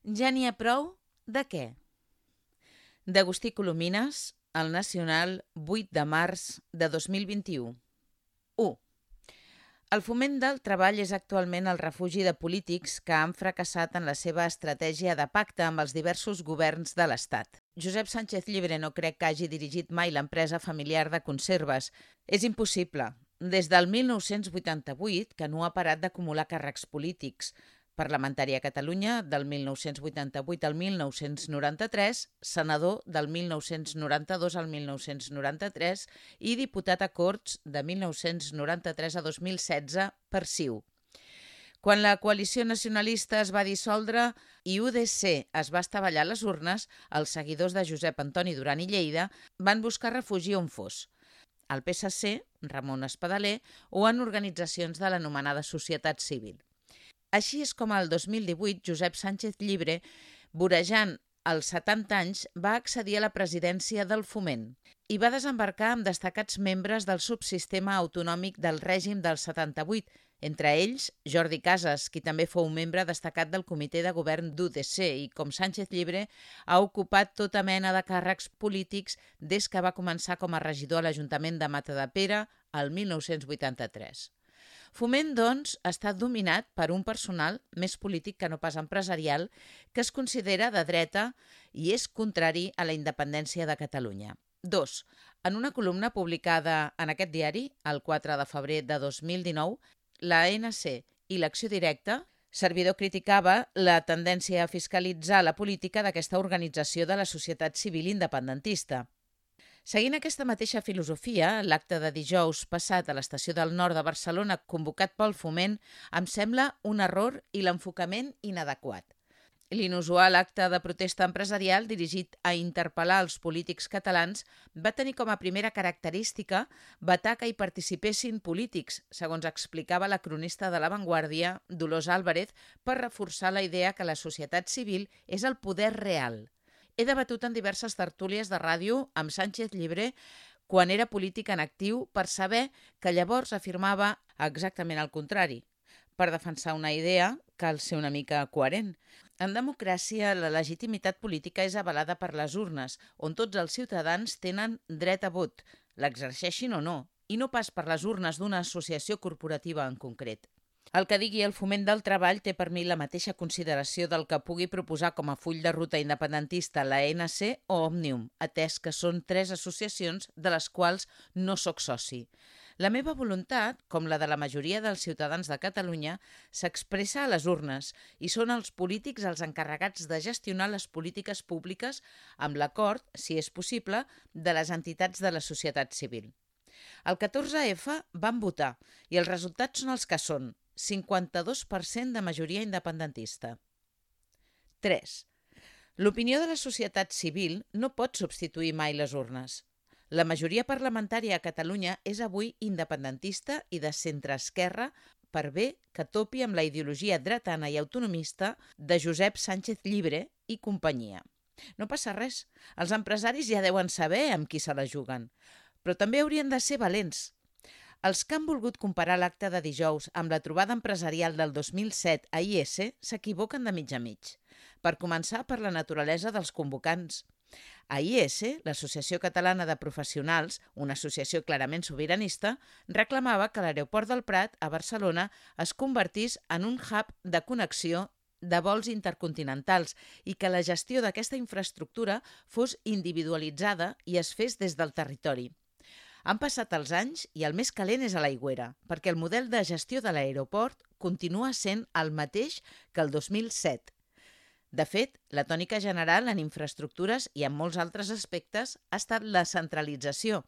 Ja n'hi ha prou de què? D'Agustí Colomines, el Nacional, 8 de març de 2021. 1. El foment del treball és actualment el refugi de polítics que han fracassat en la seva estratègia de pacte amb els diversos governs de l'Estat. Josep Sánchez Llibre no crec que hagi dirigit mai l'empresa familiar de conserves. És impossible. Des del 1988, que no ha parat d'acumular càrrecs polítics, parlamentari a Catalunya del 1988 al 1993, senador del 1992 al 1993 i diputat a Corts de 1993 a 2016 per CiU. Quan la coalició nacionalista es va dissoldre i UDC es va estavellar les urnes, els seguidors de Josep Antoni Duran i Lleida van buscar refugi on fos al PSC, Ramon Espadaler, o en organitzacions de l'anomenada societat civil. Així és com el 2018 Josep Sánchez Llibre, vorejant als 70 anys, va accedir a la presidència del Foment i va desembarcar amb destacats membres del subsistema autonòmic del règim del 78, entre ells Jordi Casas, qui també fou membre destacat del comitè de govern d'UDC i, com Sánchez Llibre, ha ocupat tota mena de càrrecs polítics des que va començar com a regidor a l'Ajuntament de Matadepera el 1983. Foment, doncs, estat dominat per un personal més polític que no pas empresarial que es considera de dreta i és contrari a la independència de Catalunya. 2. En una columna publicada en aquest diari, el 4 de febrer de 2019, la ANC i l'Acció Directa Servidor criticava la tendència a fiscalitzar la política d'aquesta organització de la societat civil independentista. Seguint aquesta mateixa filosofia, l'acte de dijous passat a l'estació del nord de Barcelona convocat pel Foment em sembla un error i l'enfocament inadequat. L'inusual acte de protesta empresarial dirigit a interpel·lar els polítics catalans va tenir com a primera característica vetar que hi participessin polítics, segons explicava la cronista de La Vanguardia, Dolors Álvarez, per reforçar la idea que la societat civil és el poder real – he debatut en diverses tertúlies de ràdio amb Sánchez Llibre quan era polític en actiu per saber que llavors afirmava exactament el contrari, per defensar una idea cal ser una mica coherent. En democràcia, la legitimitat política és avalada per les urnes, on tots els ciutadans tenen dret a vot, l'exerceixin o no, i no pas per les urnes d'una associació corporativa en concret. El que digui el foment del treball té per mi la mateixa consideració del que pugui proposar com a full de ruta independentista la ANC o Òmnium, atès que són tres associacions de les quals no sóc soci. La meva voluntat, com la de la majoria dels ciutadans de Catalunya, s'expressa a les urnes i són els polítics els encarregats de gestionar les polítiques públiques amb l'acord, si és possible, de les entitats de la societat civil. El 14F van votar i els resultats són els que són, 52% de majoria independentista. 3. L'opinió de la societat civil no pot substituir mai les urnes. La majoria parlamentària a Catalunya és avui independentista i de centre-esquerra per bé que topi amb la ideologia dretana i autonomista de Josep Sánchez Llibre i companyia. No passa res. Els empresaris ja deuen saber amb qui se la juguen. Però també haurien de ser valents, els que han volgut comparar l'acte de dijous amb la trobada empresarial del 2007 a IS s'equivoquen de mig a mig. Per començar, per la naturalesa dels convocants. A IS, l'Associació Catalana de Professionals, una associació clarament sobiranista, reclamava que l'aeroport del Prat, a Barcelona, es convertís en un hub de connexió de vols intercontinentals i que la gestió d'aquesta infraestructura fos individualitzada i es fes des del territori. Han passat els anys i el més calent és a l'aigüera, perquè el model de gestió de l'aeroport continua sent el mateix que el 2007. De fet, la tònica general en infraestructures i en molts altres aspectes ha estat la centralització,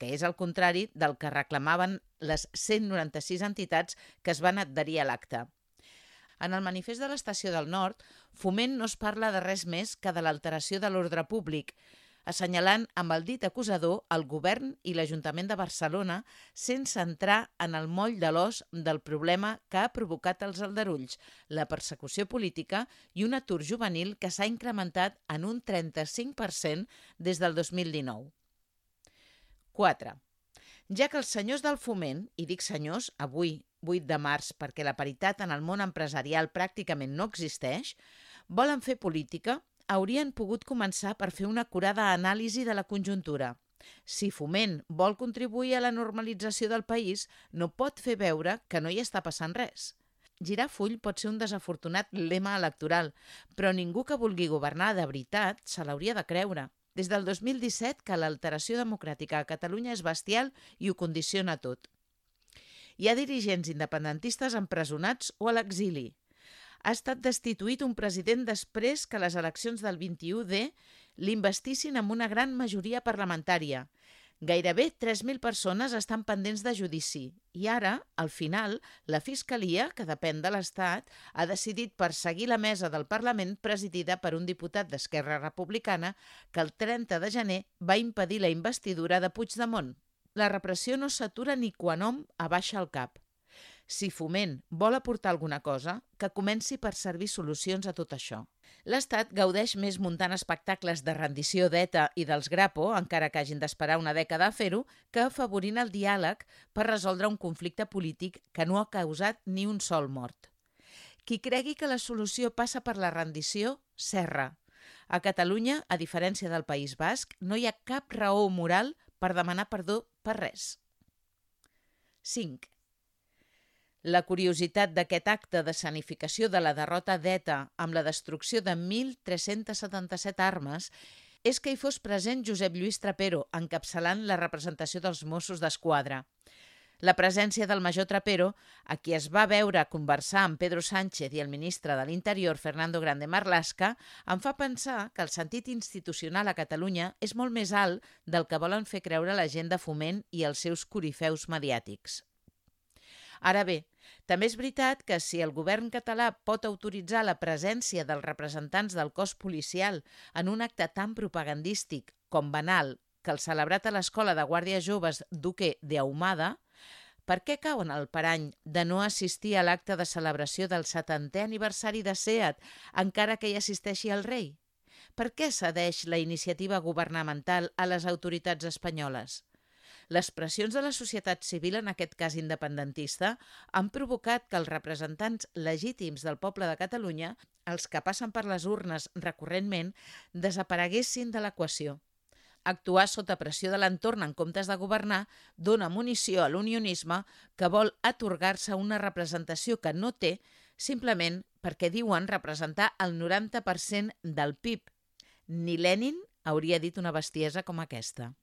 que és el contrari del que reclamaven les 196 entitats que es van adherir a l'acte. En el manifest de l'Estació del Nord, Foment no es parla de res més que de l'alteració de l'ordre públic, assenyalant amb el dit acusador el govern i l'Ajuntament de Barcelona sense entrar en el moll de l'os del problema que ha provocat els aldarulls, la persecució política i un atur juvenil que s'ha incrementat en un 35% des del 2019. 4. Ja que els senyors del foment, i dic senyors avui, 8 de març, perquè la paritat en el món empresarial pràcticament no existeix, volen fer política, haurien pogut començar per fer una curada anàlisi de la conjuntura. Si Foment vol contribuir a la normalització del país, no pot fer veure que no hi està passant res. Girar full pot ser un desafortunat lema electoral, però ningú que vulgui governar de veritat se l'hauria de creure. Des del 2017 que l'alteració democràtica a Catalunya és bestial i ho condiciona tot. Hi ha dirigents independentistes empresonats o a l'exili. Ha estat destituït un president després que les eleccions del 21D l'investissin amb una gran majoria parlamentària. Gairebé 3.000 persones estan pendents de judici i ara, al final, la Fiscalia, que depèn de l'Estat, ha decidit perseguir la mesa del Parlament presidida per un diputat d'Esquerra Republicana que el 30 de gener va impedir la investidura de Puigdemont. La repressió no s'atura ni quan hom abaixa el cap. Si Foment vol aportar alguna cosa, que comenci per servir solucions a tot això. L'Estat gaudeix més muntant espectacles de rendició d'ETA i dels Grapo, encara que hagin d'esperar una dècada a fer-ho, que afavorint el diàleg per resoldre un conflicte polític que no ha causat ni un sol mort. Qui cregui que la solució passa per la rendició, serra. A Catalunya, a diferència del País Basc, no hi ha cap raó moral per demanar perdó per res. 5. La curiositat d'aquest acte de sanificació de la derrota d'ETA amb la destrucció de 1.377 armes és que hi fos present Josep Lluís Trapero, encapçalant la representació dels Mossos d'Esquadra. La presència del major Trapero, a qui es va veure conversar amb Pedro Sánchez i el ministre de l'Interior, Fernando Grande Marlasca, em fa pensar que el sentit institucional a Catalunya és molt més alt del que volen fer creure la gent de foment i els seus corifeus mediàtics. Ara bé, també és veritat que si el govern català pot autoritzar la presència dels representants del cos policial en un acte tan propagandístic com banal que el celebrat a l'Escola de Guàrdies Joves Duque de Ahumada, per què cauen el parany de no assistir a l'acte de celebració del 70è aniversari de SEAT encara que hi assisteixi el rei? Per què cedeix la iniciativa governamental a les autoritats espanyoles? Les pressions de la societat civil, en aquest cas independentista, han provocat que els representants legítims del poble de Catalunya, els que passen per les urnes recurrentment, desapareguessin de l'equació. Actuar sota pressió de l'entorn en comptes de governar dona munició a l'unionisme que vol atorgar-se una representació que no té simplement perquè diuen representar el 90% del PIB. Ni Lenin hauria dit una bestiesa com aquesta.